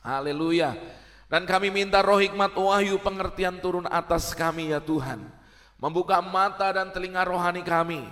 Haleluya. Dan kami minta roh hikmat wahyu pengertian turun atas kami ya Tuhan. Membuka mata dan telinga rohani kami.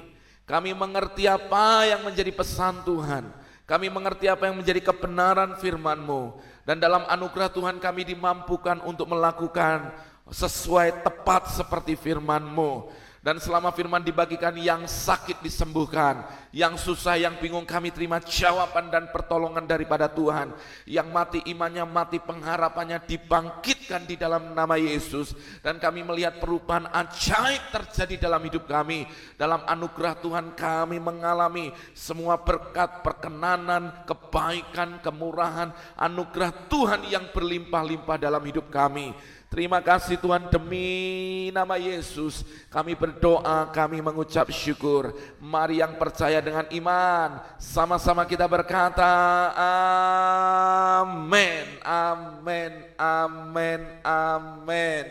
Kami mengerti apa yang menjadi pesan Tuhan. Kami mengerti apa yang menjadi kebenaran firman-Mu. Dan dalam anugerah Tuhan kami dimampukan untuk melakukan sesuai tepat seperti firman-Mu. Dan selama firman dibagikan yang sakit disembuhkan, yang susah, yang bingung kami terima jawaban dan pertolongan daripada Tuhan. Yang mati imannya, mati pengharapannya dibangkitkan di dalam nama Yesus. Dan kami melihat perubahan ajaib terjadi dalam hidup kami. Dalam anugerah Tuhan kami mengalami semua berkat, perkenanan, kebaikan, kemurahan, anugerah Tuhan yang berlimpah-limpah dalam hidup kami. Terima kasih Tuhan demi nama Yesus kami berdoa, kami mengucap syukur. Mari yang percaya dengan iman, sama-sama kita berkata amin, amin, amin, amin.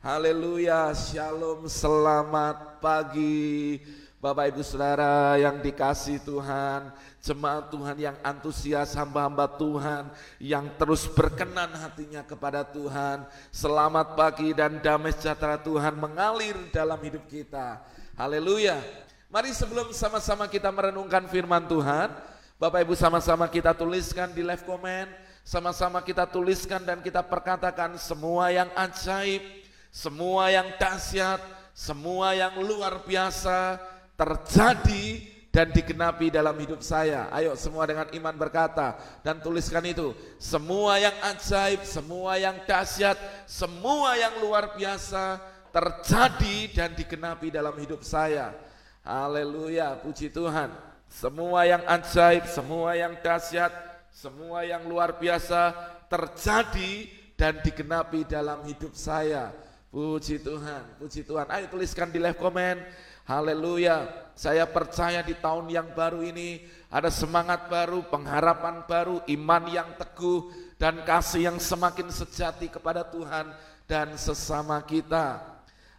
Haleluya, shalom, selamat pagi. Bapak ibu saudara yang dikasih Tuhan, jemaat Tuhan yang antusias, hamba-hamba Tuhan yang terus berkenan hatinya kepada Tuhan. Selamat pagi dan damai sejahtera Tuhan mengalir dalam hidup kita. Haleluya. Mari sebelum sama-sama kita merenungkan firman Tuhan, Bapak Ibu sama-sama kita tuliskan di live comment, sama-sama kita tuliskan dan kita perkatakan semua yang ajaib, semua yang dahsyat, semua yang luar biasa terjadi dan digenapi dalam hidup saya. Ayo semua dengan iman berkata dan tuliskan itu. Semua yang ajaib, semua yang dahsyat, semua yang luar biasa terjadi dan digenapi dalam hidup saya. Haleluya, puji Tuhan. Semua yang ajaib, semua yang dahsyat, semua yang luar biasa terjadi dan digenapi dalam hidup saya. Puji Tuhan, puji Tuhan. Ayo tuliskan di live comment Haleluya. Saya percaya di tahun yang baru ini ada semangat baru, pengharapan baru, iman yang teguh dan kasih yang semakin sejati kepada Tuhan dan sesama kita.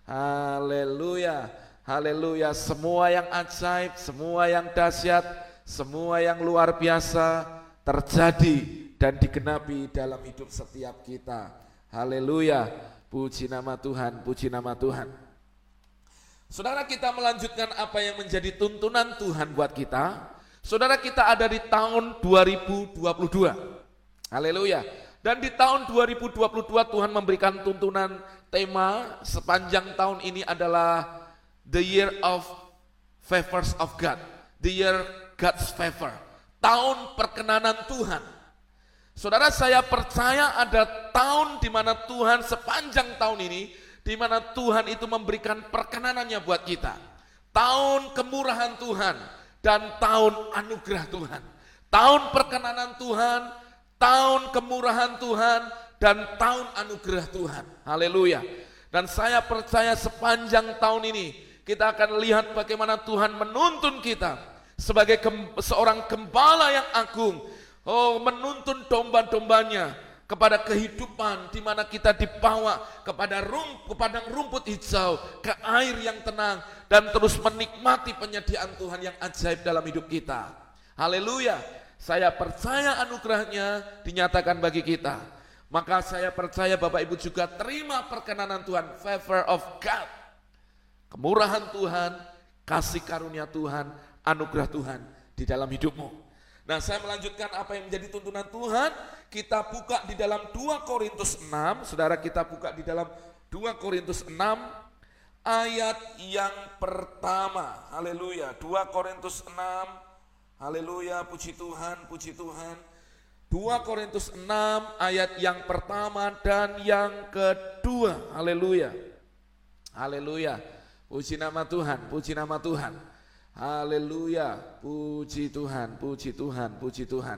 Haleluya. Haleluya. Semua yang ajaib, semua yang dahsyat, semua yang luar biasa terjadi dan digenapi dalam hidup setiap kita. Haleluya. Puji nama Tuhan, puji nama Tuhan. Saudara kita melanjutkan apa yang menjadi tuntunan Tuhan buat kita. Saudara kita ada di tahun 2022. Haleluya. Dan di tahun 2022 Tuhan memberikan tuntunan tema sepanjang tahun ini adalah the year of favors of God. The year God's favor. Tahun perkenanan Tuhan. Saudara saya percaya ada tahun di mana Tuhan sepanjang tahun ini di mana Tuhan itu memberikan perkenanannya buat kita. Tahun kemurahan Tuhan dan tahun anugerah Tuhan. Tahun perkenanan Tuhan, tahun kemurahan Tuhan dan tahun anugerah Tuhan. Haleluya. Dan saya percaya sepanjang tahun ini kita akan lihat bagaimana Tuhan menuntun kita sebagai seorang gembala yang agung. Oh, menuntun domba-dombanya kepada kehidupan di mana kita dibawa kepada rum, kepada rumput hijau, ke air yang tenang dan terus menikmati penyediaan Tuhan yang ajaib dalam hidup kita. Haleluya. Saya percaya anugerahnya dinyatakan bagi kita. Maka saya percaya Bapak Ibu juga terima perkenanan Tuhan, favor of God. Kemurahan Tuhan, kasih karunia Tuhan, anugerah Tuhan di dalam hidupmu. Nah saya melanjutkan apa yang menjadi tuntunan Tuhan. Kita buka di dalam 2 Korintus 6. Saudara kita buka di dalam 2 Korintus 6 ayat yang pertama. Haleluya. 2 Korintus 6. Haleluya. Puji Tuhan, puji Tuhan. 2 Korintus 6 ayat yang pertama dan yang kedua. Haleluya. Haleluya. Puji nama Tuhan, puji nama Tuhan. Haleluya, puji Tuhan, puji Tuhan, puji Tuhan.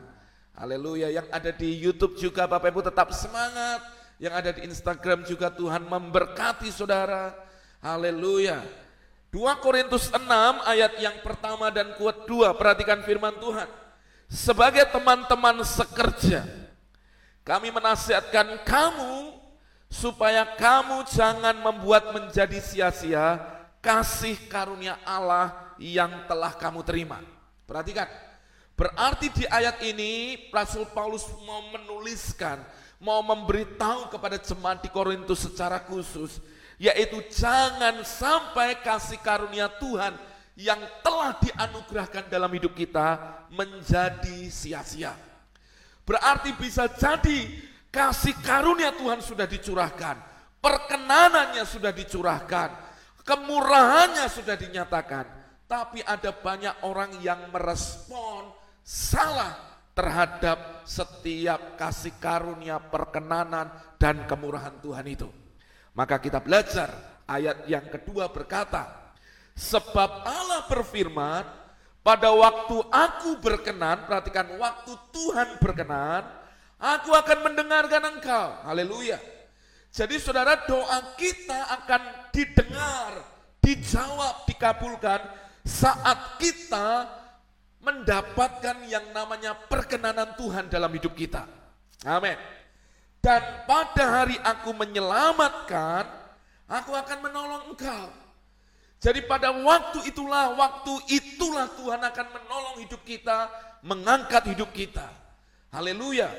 Haleluya, yang ada di YouTube juga Bapak Ibu tetap semangat. Yang ada di Instagram juga Tuhan memberkati saudara. Haleluya. 2 Korintus 6 ayat yang pertama dan kuat dua, perhatikan firman Tuhan. Sebagai teman-teman sekerja, kami menasihatkan kamu supaya kamu jangan membuat menjadi sia-sia kasih karunia Allah yang telah kamu terima. Perhatikan, berarti di ayat ini Rasul Paulus mau menuliskan mau memberitahu kepada jemaat di Korintus secara khusus, yaitu jangan sampai kasih karunia Tuhan yang telah dianugerahkan dalam hidup kita menjadi sia-sia. Berarti bisa jadi kasih karunia Tuhan sudah dicurahkan, perkenanannya sudah dicurahkan, kemurahannya sudah dinyatakan, tapi ada banyak orang yang merespon salah terhadap setiap kasih karunia, perkenanan, dan kemurahan Tuhan itu. Maka kita belajar ayat yang kedua berkata, Sebab Allah berfirman, pada waktu aku berkenan, perhatikan waktu Tuhan berkenan, aku akan mendengarkan engkau. Haleluya. Jadi saudara doa kita akan didengar, dijawab, dikabulkan saat kita mendapatkan yang namanya perkenanan Tuhan dalam hidup kita. Amin. Dan pada hari aku menyelamatkan, aku akan menolong engkau. Jadi pada waktu itulah, waktu itulah Tuhan akan menolong hidup kita, mengangkat hidup kita. Haleluya.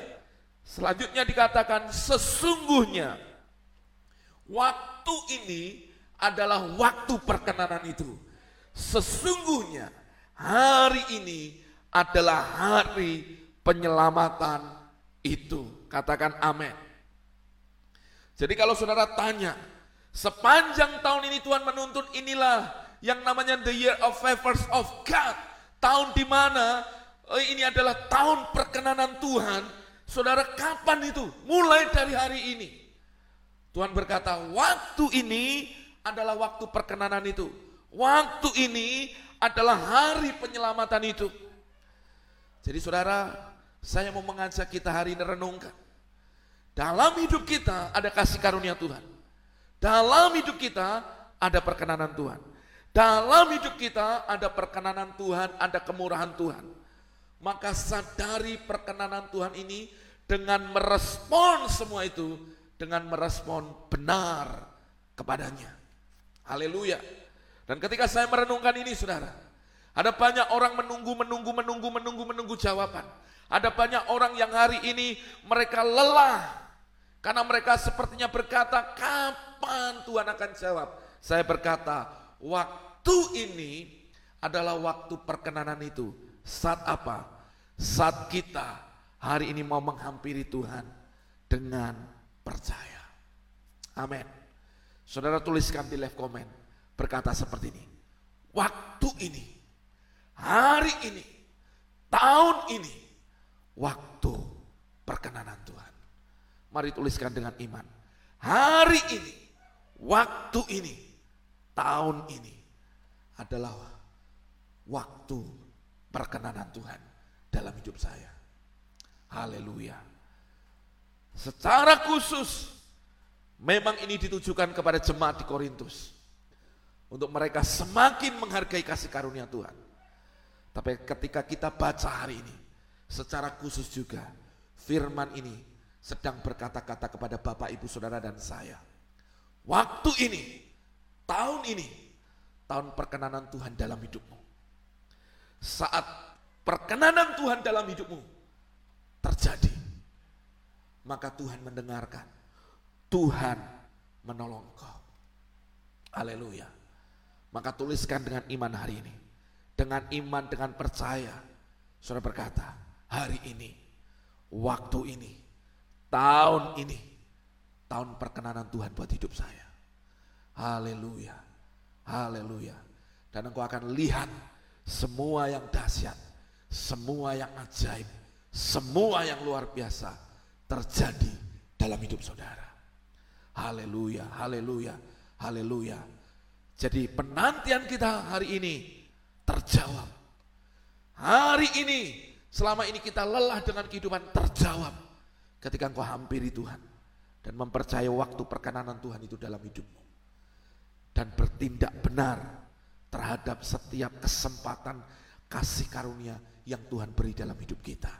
Selanjutnya dikatakan sesungguhnya waktu ini adalah waktu perkenanan itu. Sesungguhnya hari ini adalah hari penyelamatan itu. Katakan amin. Jadi kalau saudara tanya, sepanjang tahun ini Tuhan menuntun inilah yang namanya the year of favors of God. Tahun di mana oh ini adalah tahun perkenanan Tuhan. Saudara kapan itu? Mulai dari hari ini. Tuhan berkata, waktu ini adalah waktu perkenanan itu. Waktu ini adalah hari penyelamatan itu. Jadi saudara, saya mau mengajak kita hari ini renungkan. Dalam hidup kita ada kasih karunia Tuhan. Dalam hidup kita ada perkenanan Tuhan. Dalam hidup kita ada perkenanan Tuhan, ada kemurahan Tuhan. Maka sadari perkenanan Tuhan ini dengan merespon semua itu, dengan merespon benar kepadanya. Haleluya. Dan ketika saya merenungkan ini saudara, ada banyak orang menunggu, menunggu, menunggu, menunggu, menunggu jawaban. Ada banyak orang yang hari ini mereka lelah. Karena mereka sepertinya berkata, kapan Tuhan akan jawab? Saya berkata, waktu ini adalah waktu perkenanan itu. Saat apa? Saat kita hari ini mau menghampiri Tuhan dengan percaya. Amin. Saudara tuliskan di live comment berkata seperti ini. Waktu ini, hari ini, tahun ini, waktu perkenanan Tuhan. Mari tuliskan dengan iman. Hari ini, waktu ini, tahun ini adalah waktu perkenanan Tuhan dalam hidup saya. Haleluya. Secara khusus memang ini ditujukan kepada jemaat di Korintus untuk mereka semakin menghargai kasih karunia Tuhan. Tapi ketika kita baca hari ini, secara khusus juga firman ini sedang berkata-kata kepada Bapak, Ibu, Saudara, dan saya. Waktu ini, tahun ini, tahun perkenanan Tuhan dalam hidupmu. Saat perkenanan Tuhan dalam hidupmu terjadi, maka Tuhan mendengarkan. Tuhan menolong kau. Haleluya. Maka tuliskan dengan iman hari ini. Dengan iman, dengan percaya. Saudara berkata, hari ini, waktu ini, tahun ini, tahun perkenanan Tuhan buat hidup saya. Haleluya, haleluya. Dan engkau akan lihat semua yang dahsyat, semua yang ajaib, semua yang luar biasa terjadi dalam hidup saudara. Haleluya, haleluya, haleluya. Jadi penantian kita hari ini terjawab. Hari ini, selama ini kita lelah dengan kehidupan terjawab. Ketika engkau hampiri Tuhan. Dan mempercayai waktu perkenanan Tuhan itu dalam hidupmu. Dan bertindak benar terhadap setiap kesempatan kasih karunia yang Tuhan beri dalam hidup kita.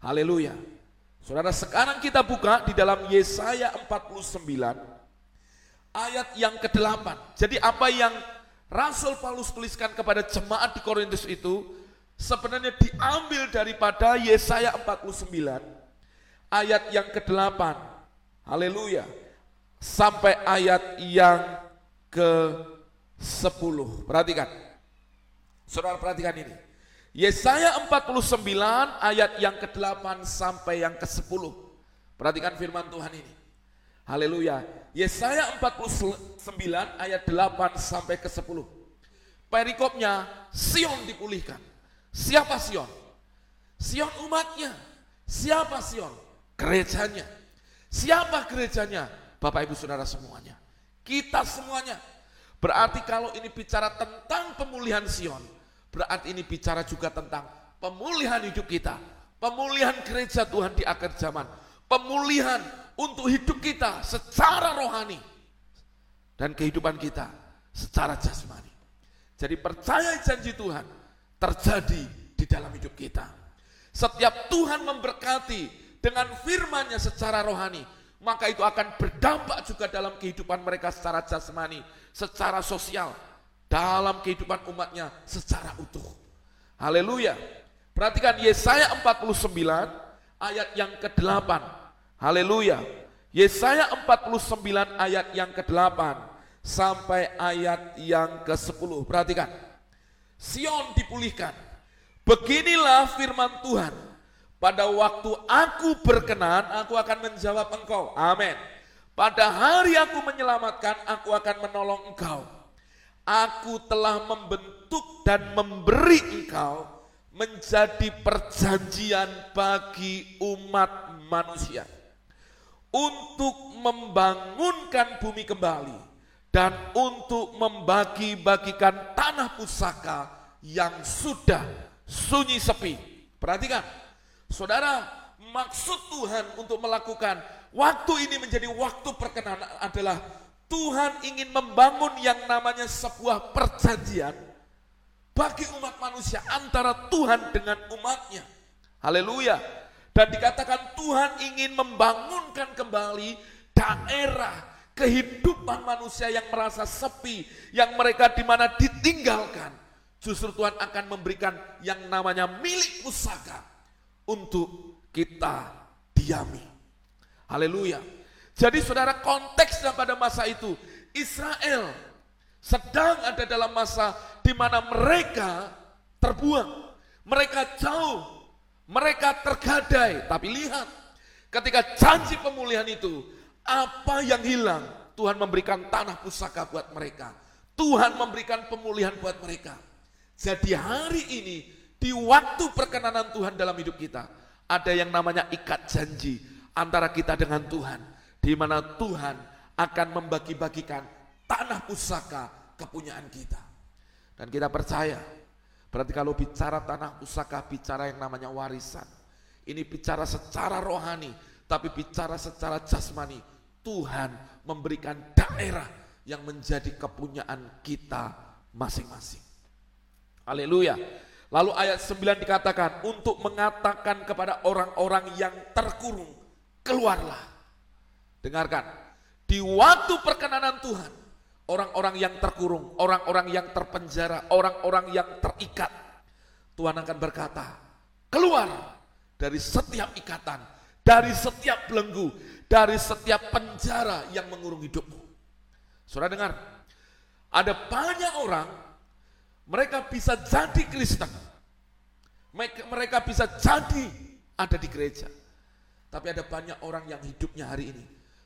Haleluya. Saudara sekarang kita buka di dalam Yesaya 49 ayat yang ke-8. Jadi apa yang Rasul Paulus tuliskan kepada jemaat di Korintus itu sebenarnya diambil daripada Yesaya 49 ayat yang ke-8. Haleluya. Sampai ayat yang ke-10. Perhatikan. Saudara perhatikan ini. Yesaya 49 ayat yang ke-8 sampai yang ke-10. Perhatikan firman Tuhan ini. Haleluya. Yesaya 49 ayat 8 sampai ke-10. Perikopnya Sion dipulihkan. Siapa Sion? Sion umatnya. Siapa Sion? Gerejanya. Siapa gerejanya? Bapak Ibu Saudara semuanya. Kita semuanya. Berarti kalau ini bicara tentang pemulihan Sion, Berarti ini bicara juga tentang pemulihan hidup kita, pemulihan gereja Tuhan di akhir zaman, pemulihan untuk hidup kita secara rohani dan kehidupan kita secara jasmani. Jadi percaya janji Tuhan terjadi di dalam hidup kita. Setiap Tuhan memberkati dengan firman-Nya secara rohani, maka itu akan berdampak juga dalam kehidupan mereka secara jasmani, secara sosial, dalam kehidupan umatnya secara utuh. Haleluya. Perhatikan Yesaya 49 ayat yang ke-8. Haleluya. Yesaya 49 ayat yang ke-8 sampai ayat yang ke-10. Perhatikan. Sion dipulihkan. Beginilah firman Tuhan. Pada waktu aku berkenan, aku akan menjawab engkau. Amin. Pada hari aku menyelamatkan, aku akan menolong engkau. Aku telah membentuk dan memberi engkau menjadi perjanjian bagi umat manusia untuk membangunkan bumi kembali dan untuk membagi-bagikan tanah pusaka yang sudah sunyi sepi. Perhatikan, saudara, maksud Tuhan untuk melakukan waktu ini menjadi waktu perkenan adalah Tuhan ingin membangun yang namanya sebuah perjanjian bagi umat manusia antara Tuhan dengan umatnya. Haleluya. Dan dikatakan Tuhan ingin membangunkan kembali daerah kehidupan manusia yang merasa sepi, yang mereka di mana ditinggalkan. Justru Tuhan akan memberikan yang namanya milik pusaka untuk kita diami. Haleluya. Jadi saudara konteksnya pada masa itu Israel sedang ada dalam masa di mana mereka terbuang, mereka jauh, mereka tergadai. Tapi lihat, ketika janji pemulihan itu, apa yang hilang? Tuhan memberikan tanah pusaka buat mereka. Tuhan memberikan pemulihan buat mereka. Jadi hari ini, di waktu perkenanan Tuhan dalam hidup kita, ada yang namanya ikat janji antara kita dengan Tuhan di mana Tuhan akan membagi-bagikan tanah pusaka kepunyaan kita. Dan kita percaya, berarti kalau bicara tanah pusaka, bicara yang namanya warisan. Ini bicara secara rohani, tapi bicara secara jasmani. Tuhan memberikan daerah yang menjadi kepunyaan kita masing-masing. Haleluya. Lalu ayat 9 dikatakan, untuk mengatakan kepada orang-orang yang terkurung, keluarlah Dengarkan, di waktu perkenanan Tuhan, orang-orang yang terkurung, orang-orang yang terpenjara, orang-orang yang terikat, Tuhan akan berkata, keluar dari setiap ikatan, dari setiap belenggu, dari setiap penjara yang mengurung hidupmu. Saudara dengar, ada banyak orang, mereka bisa jadi Kristen, mereka bisa jadi ada di gereja, tapi ada banyak orang yang hidupnya hari ini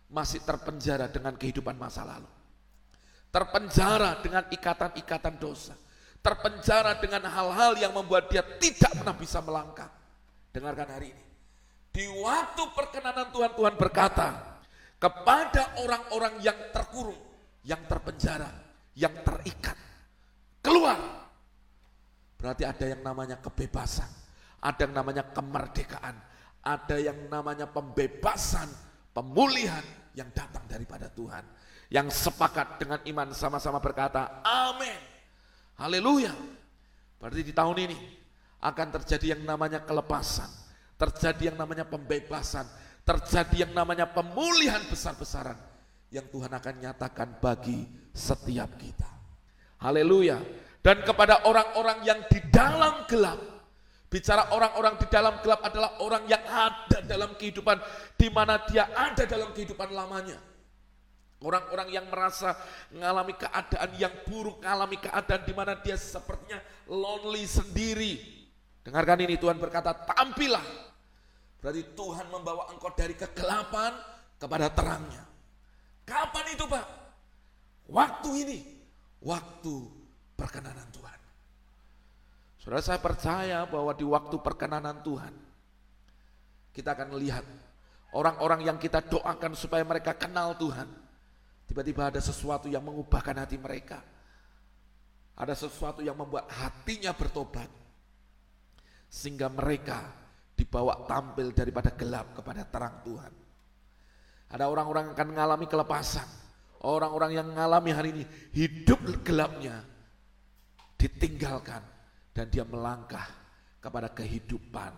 masih terpenjara dengan kehidupan masa lalu. Terpenjara dengan ikatan-ikatan dosa. Terpenjara dengan hal-hal yang membuat dia tidak pernah bisa melangkah. Dengarkan hari ini. Di waktu perkenanan Tuhan, Tuhan berkata kepada orang-orang yang terkurung, yang terpenjara, yang terikat. Keluar. Berarti ada yang namanya kebebasan. Ada yang namanya kemerdekaan. Ada yang namanya pembebasan, pemulihan, yang datang daripada Tuhan. Yang sepakat dengan iman sama-sama berkata, amin. Haleluya. Berarti di tahun ini akan terjadi yang namanya kelepasan. Terjadi yang namanya pembebasan. Terjadi yang namanya pemulihan besar-besaran. Yang Tuhan akan nyatakan bagi setiap kita. Haleluya. Dan kepada orang-orang yang di dalam gelap. Bicara orang-orang di dalam gelap adalah orang yang ada dalam kehidupan di mana dia ada dalam kehidupan lamanya. Orang-orang yang merasa mengalami keadaan yang buruk, mengalami keadaan di mana dia sepertinya lonely sendiri. Dengarkan ini Tuhan berkata, tampillah. Berarti Tuhan membawa engkau dari kegelapan kepada terangnya. Kapan itu Pak? Waktu ini, waktu perkenanan Tuhan. Saudara saya percaya bahwa di waktu perkenanan Tuhan, kita akan melihat orang-orang yang kita doakan supaya mereka kenal Tuhan. Tiba-tiba ada sesuatu yang mengubahkan hati mereka. Ada sesuatu yang membuat hatinya bertobat. Sehingga mereka dibawa tampil daripada gelap kepada terang Tuhan. Ada orang-orang yang akan mengalami kelepasan. Orang-orang yang mengalami hari ini hidup gelapnya ditinggalkan dan dia melangkah kepada kehidupan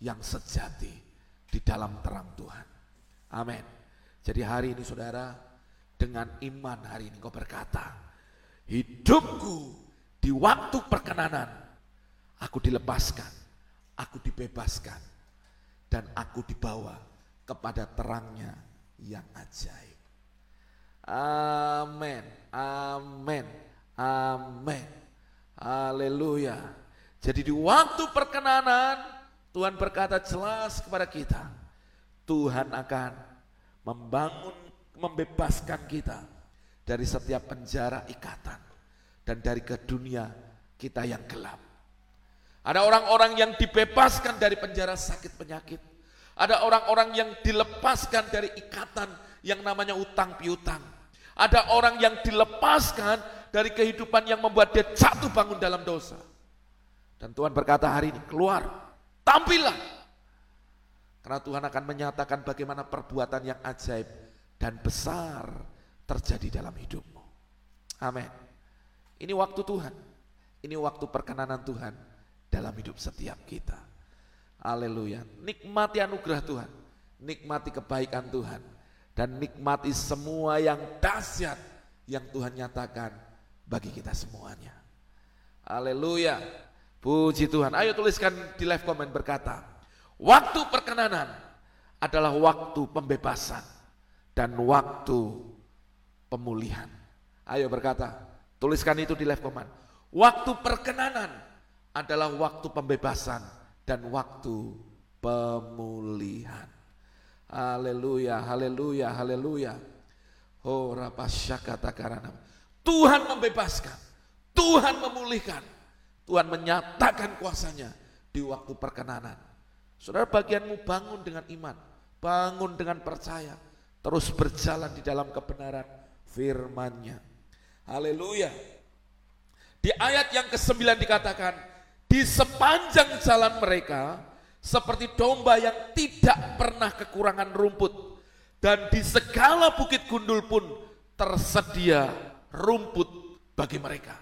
yang sejati di dalam terang Tuhan. Amin. Jadi hari ini saudara, dengan iman hari ini kau berkata, hidupku di waktu perkenanan, aku dilepaskan, aku dibebaskan, dan aku dibawa kepada terangnya yang ajaib. Amin, amin, amin. Haleluya. Jadi di waktu perkenanan Tuhan berkata jelas kepada kita, Tuhan akan membangun, membebaskan kita dari setiap penjara ikatan dan dari ke dunia kita yang gelap. Ada orang-orang yang dibebaskan dari penjara sakit penyakit. Ada orang-orang yang dilepaskan dari ikatan yang namanya utang piutang. Ada orang yang dilepaskan dari kehidupan yang membuat dia jatuh bangun dalam dosa. Dan Tuhan berkata hari ini, keluar, tampillah. Karena Tuhan akan menyatakan bagaimana perbuatan yang ajaib dan besar terjadi dalam hidupmu. Amin. Ini waktu Tuhan. Ini waktu perkenanan Tuhan dalam hidup setiap kita. Haleluya. Nikmati anugerah Tuhan. Nikmati kebaikan Tuhan. Dan nikmati semua yang dahsyat yang Tuhan nyatakan bagi kita semuanya. Haleluya. Puji Tuhan. Ayo tuliskan di live comment berkata, waktu perkenanan adalah waktu pembebasan dan waktu pemulihan. Ayo berkata, tuliskan itu di live comment. Waktu perkenanan adalah waktu pembebasan dan waktu pemulihan. Haleluya, haleluya, haleluya. Oh, rapasyakata karanam. Tuhan membebaskan, Tuhan memulihkan, Tuhan menyatakan kuasanya di waktu perkenanan. Saudara bagianmu bangun dengan iman, bangun dengan percaya, terus berjalan di dalam kebenaran firman-Nya. Haleluya. Di ayat yang ke-9 dikatakan, di sepanjang jalan mereka seperti domba yang tidak pernah kekurangan rumput dan di segala bukit gundul pun tersedia rumput bagi mereka.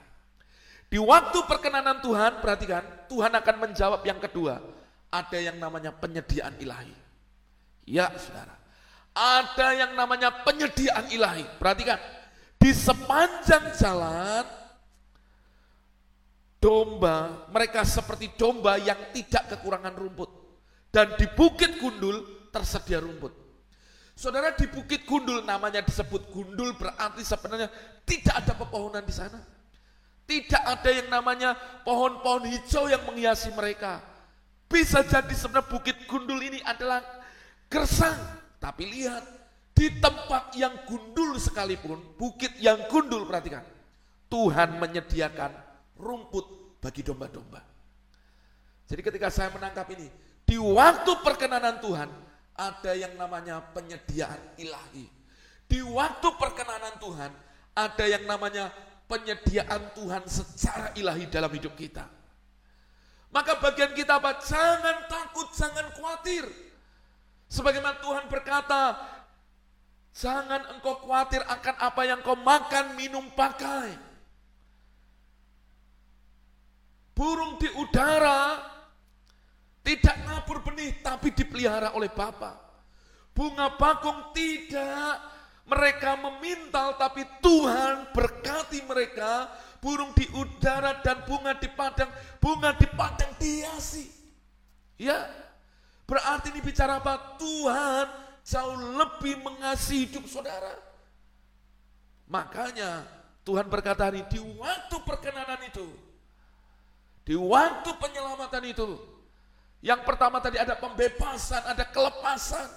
Di waktu perkenanan Tuhan, perhatikan, Tuhan akan menjawab yang kedua. Ada yang namanya penyediaan ilahi. Ya saudara, ada yang namanya penyediaan ilahi. Perhatikan, di sepanjang jalan, domba, mereka seperti domba yang tidak kekurangan rumput. Dan di bukit gundul tersedia rumput. Saudara di Bukit Gundul namanya disebut Gundul berarti sebenarnya tidak ada pepohonan di sana. Tidak ada yang namanya pohon-pohon hijau yang menghiasi mereka. Bisa jadi sebenarnya Bukit Gundul ini adalah gersang. Tapi lihat, di tempat yang gundul sekalipun, bukit yang gundul perhatikan. Tuhan menyediakan rumput bagi domba-domba. Jadi ketika saya menangkap ini, di waktu perkenanan Tuhan, ada yang namanya penyediaan ilahi. Di waktu perkenanan Tuhan, ada yang namanya penyediaan Tuhan secara ilahi dalam hidup kita. Maka bagian kita apa? Jangan takut, jangan khawatir. Sebagaimana Tuhan berkata, jangan engkau khawatir akan apa yang kau makan, minum, pakai. Burung di udara tidak ngabur benih tapi dipelihara oleh Bapa. Bunga bakung tidak Mereka memintal tapi Tuhan berkati mereka. Burung di udara dan bunga di padang. Bunga di padang dihiasi. Ya, berarti ini bicara apa? Tuhan jauh lebih mengasihi hidup saudara. Makanya Tuhan berkata ini di waktu perkenanan itu, di waktu penyelamatan itu, yang pertama tadi ada pembebasan, ada kelepasan.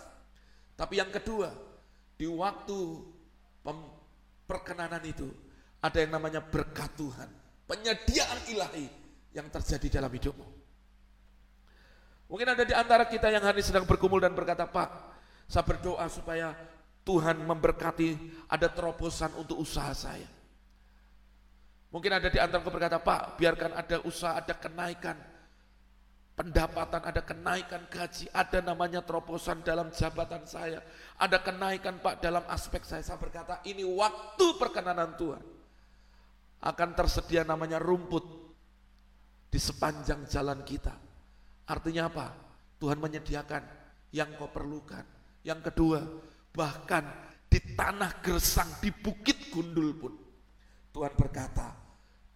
Tapi yang kedua, di waktu perkenanan itu, ada yang namanya berkat Tuhan, penyediaan ilahi yang terjadi dalam hidupmu. Mungkin ada di antara kita yang hari ini sedang berkumul dan berkata, Pak, saya berdoa supaya Tuhan memberkati ada terobosan untuk usaha saya. Mungkin ada di antara berkata, Pak, biarkan ada usaha, ada kenaikan pendapatan, ada kenaikan gaji, ada namanya terobosan dalam jabatan saya, ada kenaikan Pak dalam aspek saya. Saya berkata, ini waktu perkenanan Tuhan. Akan tersedia namanya rumput di sepanjang jalan kita. Artinya apa? Tuhan menyediakan yang kau perlukan. Yang kedua, bahkan di tanah gersang, di bukit gundul pun, Tuhan berkata,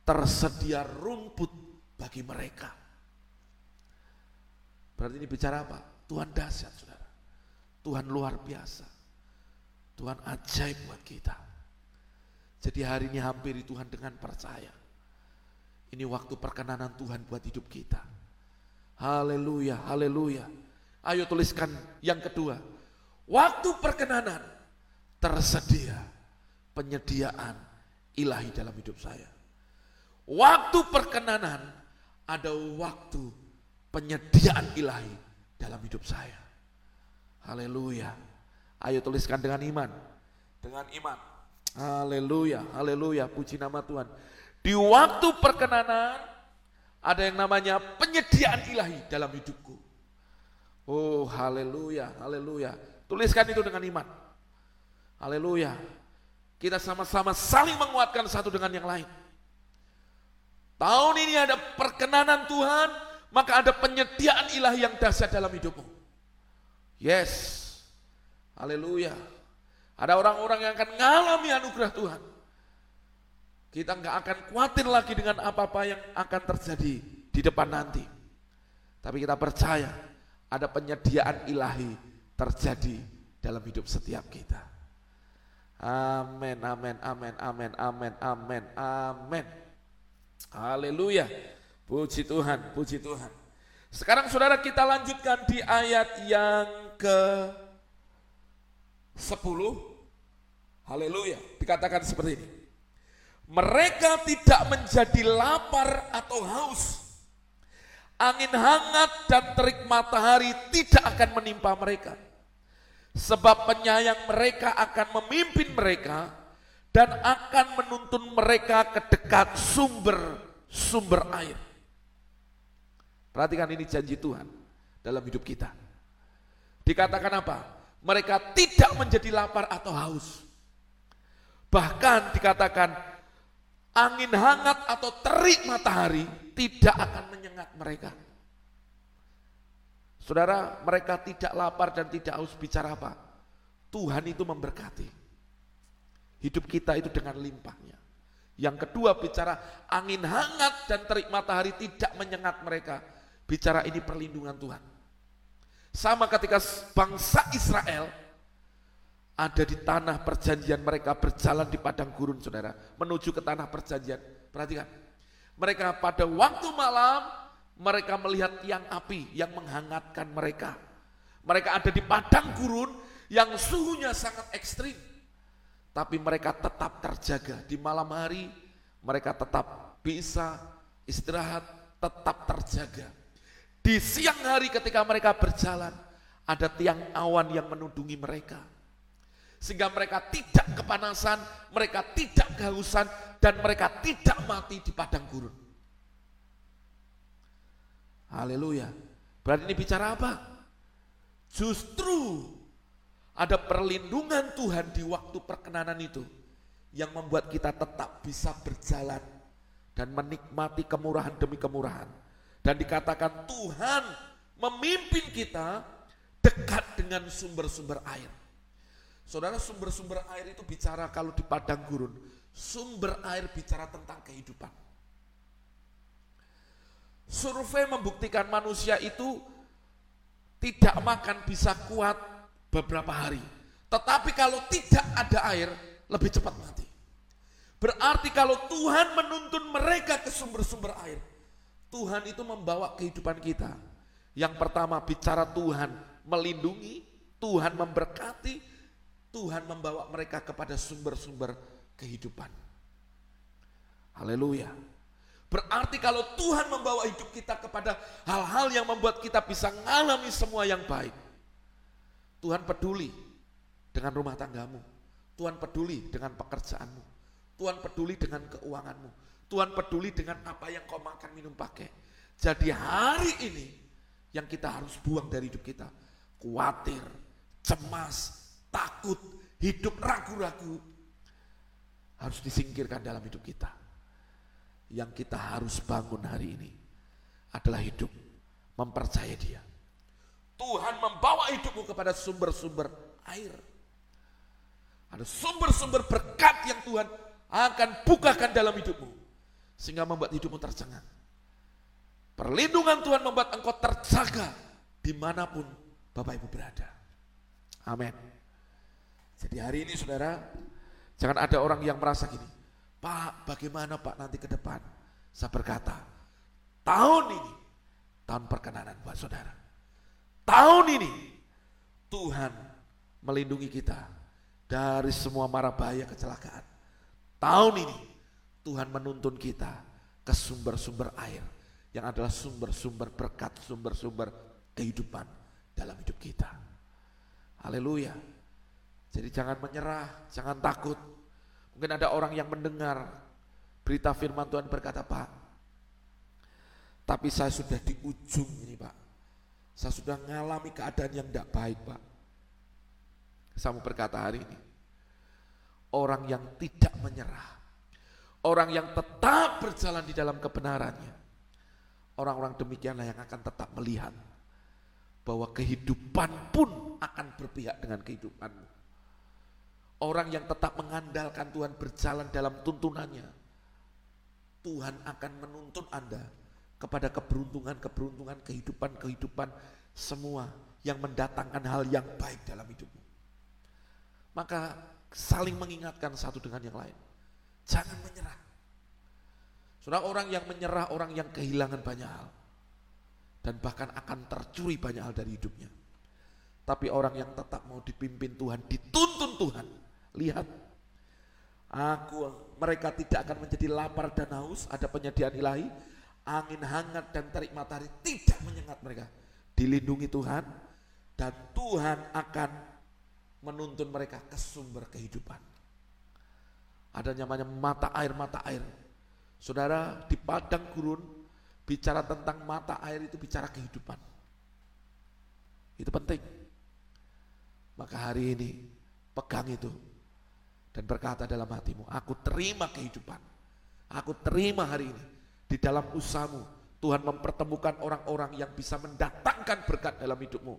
tersedia rumput bagi mereka. Berarti ini bicara apa? Tuhan dahsyat, saudara. Tuhan luar biasa. Tuhan ajaib buat kita. Jadi hari ini hampiri Tuhan dengan percaya. Ini waktu perkenanan Tuhan buat hidup kita. Haleluya, haleluya. Ayo tuliskan yang kedua. Waktu perkenanan tersedia penyediaan ilahi dalam hidup saya. Waktu perkenanan ada waktu penyediaan ilahi dalam hidup saya. Haleluya. Ayo tuliskan dengan iman. Dengan iman. Haleluya, haleluya, puji nama Tuhan. Di waktu perkenanan ada yang namanya penyediaan ilahi dalam hidupku. Oh, haleluya, haleluya. Tuliskan itu dengan iman. Haleluya. Kita sama-sama saling menguatkan satu dengan yang lain. Tahun ini ada perkenanan Tuhan, maka ada penyediaan ilahi yang dahsyat dalam hidupmu. Yes. Haleluya. Ada orang-orang yang akan mengalami anugerah Tuhan. Kita nggak akan khawatir lagi dengan apa-apa yang akan terjadi di depan nanti. Tapi kita percaya ada penyediaan ilahi terjadi dalam hidup setiap kita. Amin, amin, amin, amin, amin, amin, amin. Haleluya. Puji Tuhan, puji Tuhan. Sekarang saudara kita lanjutkan di ayat yang ke 10. Haleluya. Dikatakan seperti ini. Mereka tidak menjadi lapar atau haus. Angin hangat dan terik matahari tidak akan menimpa mereka Sebab penyayang mereka akan memimpin mereka dan akan menuntun mereka ke dekat sumber-sumber air. Perhatikan ini janji Tuhan dalam hidup kita. Dikatakan apa? Mereka tidak menjadi lapar atau haus. Bahkan dikatakan angin hangat atau terik matahari tidak akan menyengat mereka. Saudara, mereka tidak lapar dan tidak haus bicara apa? Tuhan itu memberkati. Hidup kita itu dengan limpahnya. Yang kedua bicara angin hangat dan terik matahari tidak menyengat mereka. Bicara ini perlindungan Tuhan. Sama ketika bangsa Israel ada di tanah perjanjian mereka berjalan di padang gurun saudara. Menuju ke tanah perjanjian. Perhatikan. Mereka pada waktu malam mereka melihat tiang api yang menghangatkan mereka. Mereka ada di padang gurun yang suhunya sangat ekstrim. Tapi mereka tetap terjaga. Di malam hari mereka tetap bisa istirahat, tetap terjaga. Di siang hari ketika mereka berjalan, ada tiang awan yang menundungi mereka. Sehingga mereka tidak kepanasan, mereka tidak kehausan, dan mereka tidak mati di padang gurun. Haleluya. Berarti ini bicara apa? Justru ada perlindungan Tuhan di waktu perkenanan itu yang membuat kita tetap bisa berjalan dan menikmati kemurahan demi kemurahan. Dan dikatakan Tuhan memimpin kita dekat dengan sumber-sumber air. Saudara sumber-sumber air itu bicara kalau di padang gurun, sumber air bicara tentang kehidupan. Survei membuktikan manusia itu tidak makan bisa kuat beberapa hari. Tetapi kalau tidak ada air, lebih cepat mati. Berarti kalau Tuhan menuntun mereka ke sumber-sumber air, Tuhan itu membawa kehidupan kita. Yang pertama bicara Tuhan melindungi, Tuhan memberkati, Tuhan membawa mereka kepada sumber-sumber kehidupan. Haleluya. Berarti kalau Tuhan membawa hidup kita kepada hal-hal yang membuat kita bisa mengalami semua yang baik. Tuhan peduli dengan rumah tanggamu. Tuhan peduli dengan pekerjaanmu. Tuhan peduli dengan keuanganmu. Tuhan peduli dengan apa yang kau makan, minum, pakai. Jadi hari ini yang kita harus buang dari hidup kita. Khawatir, cemas, takut, hidup ragu-ragu. Harus disingkirkan dalam hidup kita. Yang kita harus bangun hari ini adalah hidup mempercaya dia. Tuhan membawa hidupmu kepada sumber-sumber air. Ada sumber-sumber berkat yang Tuhan akan bukakan dalam hidupmu. Sehingga membuat hidupmu tercengang. Perlindungan Tuhan membuat engkau terjaga di mana pun Bapak Ibu berada. Amin. Jadi hari ini saudara, jangan ada orang yang merasa gini, Pak bagaimana Pak nanti ke depan? Saya berkata, tahun ini, tahun perkenanan buat saudara. Tahun ini, Tuhan melindungi kita dari semua mara bahaya kecelakaan. Tahun ini Tuhan menuntun kita ke sumber-sumber air yang adalah sumber-sumber berkat, sumber-sumber kehidupan dalam hidup kita. Haleluya. Jadi jangan menyerah, jangan takut. Mungkin ada orang yang mendengar berita firman Tuhan berkata, Pak, tapi saya sudah di ujung ini Pak. Saya sudah mengalami keadaan yang tidak baik Pak. Saya mau berkata hari ini, orang yang tidak menyerah, orang yang tetap berjalan di dalam kebenarannya, orang-orang demikianlah yang akan tetap melihat bahwa kehidupan pun akan berpihak dengan kehidupanmu. Orang yang tetap mengandalkan Tuhan berjalan dalam tuntunannya, Tuhan akan menuntun Anda kepada keberuntungan-keberuntungan kehidupan-kehidupan semua yang mendatangkan hal yang baik dalam hidupmu. Maka saling mengingatkan satu dengan yang lain. Jangan menyerah. Saudara orang yang menyerah, orang yang kehilangan banyak hal. Dan bahkan akan tercuri banyak hal dari hidupnya. Tapi orang yang tetap mau dipimpin Tuhan, dituntun Tuhan. Lihat, aku mereka tidak akan menjadi lapar dan haus, ada penyediaan ilahi, angin hangat dan terik matahari tidak menyengat mereka. Dilindungi Tuhan, dan Tuhan akan menuntun mereka ke sumber kehidupan. Ada namanya mata air, mata air. Saudara, di padang gurun bicara tentang mata air itu bicara kehidupan. Itu penting. Maka hari ini pegang itu dan berkata dalam hatimu, aku terima kehidupan. Aku terima hari ini di dalam usahamu. Tuhan mempertemukan orang-orang yang bisa mendatangkan berkat dalam hidupmu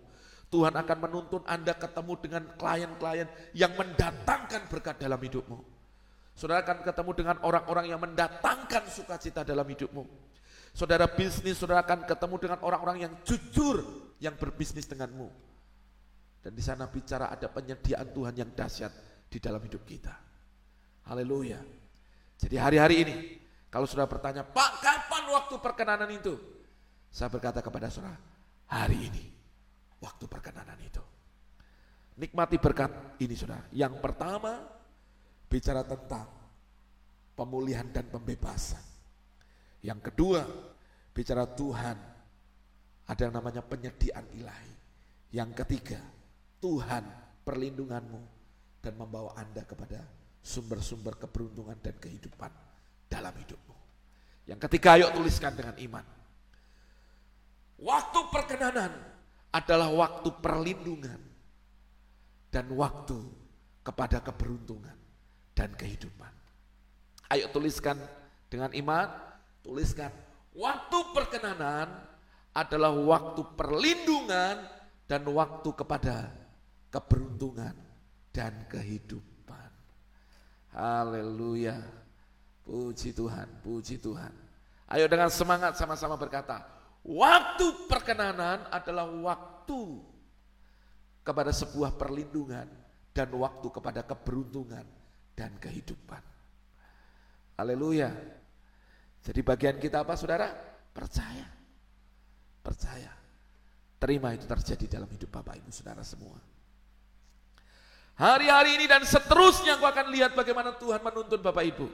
Tuhan akan menuntun Anda ketemu dengan klien-klien yang mendatangkan berkat dalam hidupmu. Saudara akan ketemu dengan orang-orang yang mendatangkan sukacita dalam hidupmu. Saudara bisnis, saudara akan ketemu dengan orang-orang yang jujur yang berbisnis denganmu. Dan di sana bicara ada penyediaan Tuhan yang dahsyat di dalam hidup kita. Haleluya. Jadi hari-hari ini, kalau sudah bertanya, Pak kapan waktu perkenanan itu? Saya berkata kepada saudara, hari ini waktu perkenanan itu. Nikmati berkat ini sudah. Yang pertama bicara tentang pemulihan dan pembebasan. Yang kedua bicara Tuhan ada yang namanya penyediaan ilahi. Yang ketiga Tuhan perlindunganmu dan membawa Anda kepada sumber-sumber keberuntungan dan kehidupan dalam hidupmu. Yang ketiga ayo tuliskan dengan iman. Waktu perkenanan adalah waktu perlindungan dan waktu kepada keberuntungan dan kehidupan. Ayo tuliskan dengan iman, tuliskan waktu perkenanan adalah waktu perlindungan dan waktu kepada keberuntungan dan kehidupan. Haleluya. Puji Tuhan, puji Tuhan. Ayo dengan semangat sama-sama berkata, waktu perkenanan adalah waktu kepada sebuah perlindungan dan waktu kepada keberuntungan dan kehidupan. Haleluya. Jadi bagian kita apa saudara? Percaya. Percaya. Terima itu terjadi dalam hidup Bapak Ibu Saudara semua. Hari-hari ini dan seterusnya aku akan lihat bagaimana Tuhan menuntun Bapak Ibu.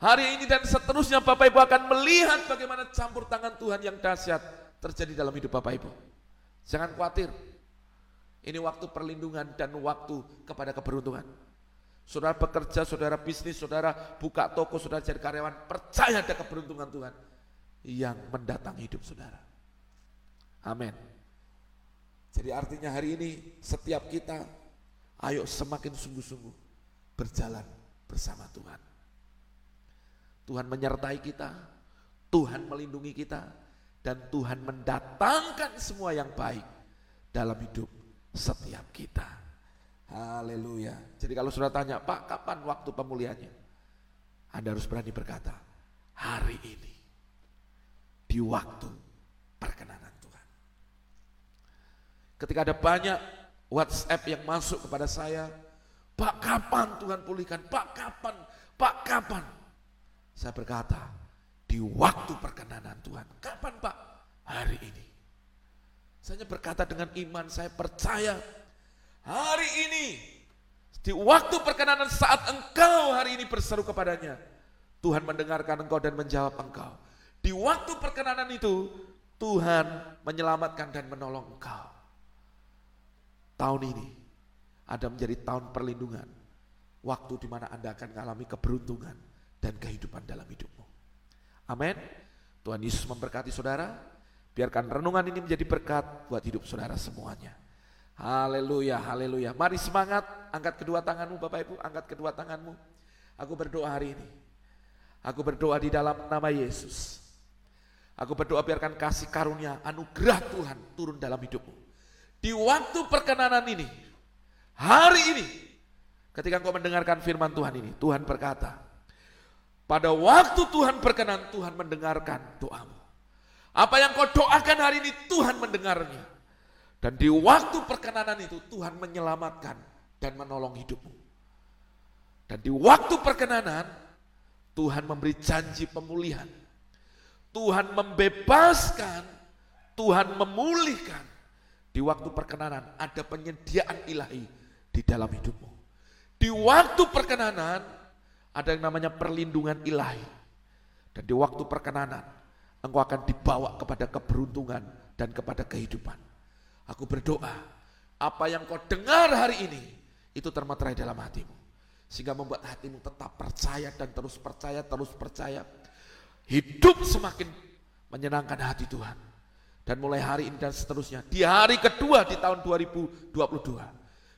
Hari ini dan seterusnya Bapak Ibu akan melihat bagaimana campur tangan Tuhan yang dahsyat terjadi dalam hidup Bapak Ibu. Jangan khawatir. Ini waktu perlindungan dan waktu kepada keberuntungan. Saudara bekerja, saudara bisnis, saudara buka toko, saudara jadi karyawan, percaya ada keberuntungan Tuhan yang mendatangi hidup saudara. Amin. Jadi artinya hari ini setiap kita ayo semakin sungguh-sungguh berjalan bersama Tuhan. Tuhan menyertai kita, Tuhan melindungi kita, dan Tuhan mendatangkan semua yang baik dalam hidup setiap kita. Haleluya. Jadi kalau sudah tanya, Pak kapan waktu pemulihannya? Anda harus berani berkata, hari ini. Di waktu perkenanan Tuhan. Ketika ada banyak WhatsApp yang masuk kepada saya, Pak kapan Tuhan pulihkan? Pak kapan? Pak kapan? Saya berkata, di waktu perkenanan Tuhan. Kapan Pak? Hari ini. Saya berkata dengan iman, saya percaya hari ini, di waktu perkenanan saat engkau hari ini berseru kepadanya, Tuhan mendengarkan engkau dan menjawab engkau. Di waktu perkenanan itu, Tuhan menyelamatkan dan menolong engkau. Tahun ini ada menjadi tahun perlindungan, waktu di mana Anda akan mengalami keberuntungan, dan kehidupan dalam hidupmu. Amin. Tuhan Yesus memberkati saudara. Biarkan renungan ini menjadi berkat buat hidup saudara semuanya. Haleluya, haleluya. Mari semangat, angkat kedua tanganmu Bapak Ibu, angkat kedua tanganmu. Aku berdoa hari ini. Aku berdoa di dalam nama Yesus. Aku berdoa biarkan kasih karunia, anugerah Tuhan turun dalam hidupmu. Di waktu perkenanan ini, hari ini, ketika engkau mendengarkan firman Tuhan ini, Tuhan berkata, pada waktu Tuhan berkenan, Tuhan mendengarkan doamu. Apa yang kau doakan hari ini, Tuhan mendengarnya. Dan di waktu perkenanan itu, Tuhan menyelamatkan dan menolong hidupmu. Dan di waktu perkenanan, Tuhan memberi janji pemulihan. Tuhan membebaskan, Tuhan memulihkan. Di waktu perkenanan ada penyediaan ilahi di dalam hidupmu. Di waktu perkenanan ada yang namanya perlindungan ilahi. Dan di waktu perkenanan, engkau akan dibawa kepada keberuntungan dan kepada kehidupan. Aku berdoa, apa yang kau dengar hari ini, itu termaterai dalam hatimu. Sehingga membuat hatimu tetap percaya dan terus percaya, terus percaya. Hidup semakin menyenangkan hati Tuhan. Dan mulai hari ini dan seterusnya, di hari kedua di tahun 2022,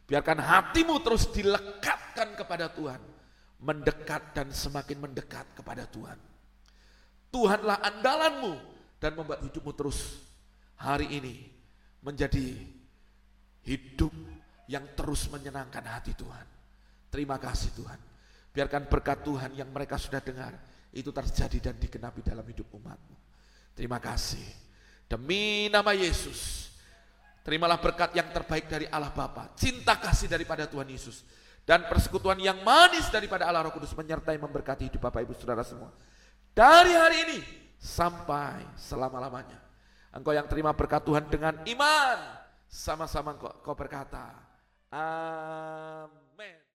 biarkan hatimu terus dilekatkan kepada Tuhan mendekat dan semakin mendekat kepada Tuhan. Tuhanlah andalanmu dan membuat hidupmu terus hari ini menjadi hidup yang terus menyenangkan hati Tuhan. Terima kasih Tuhan. Biarkan berkat Tuhan yang mereka sudah dengar itu terjadi dan digenapi dalam hidup umatmu. Terima kasih. Demi nama Yesus, terimalah berkat yang terbaik dari Allah Bapa, cinta kasih daripada Tuhan Yesus dan persekutuan yang manis daripada Allah Roh Kudus menyertai memberkati hidup Bapak Ibu Saudara semua. Dari hari ini sampai selama-lamanya. Engkau yang terima berkat Tuhan dengan iman, sama-sama kau, kau berkata, Amin.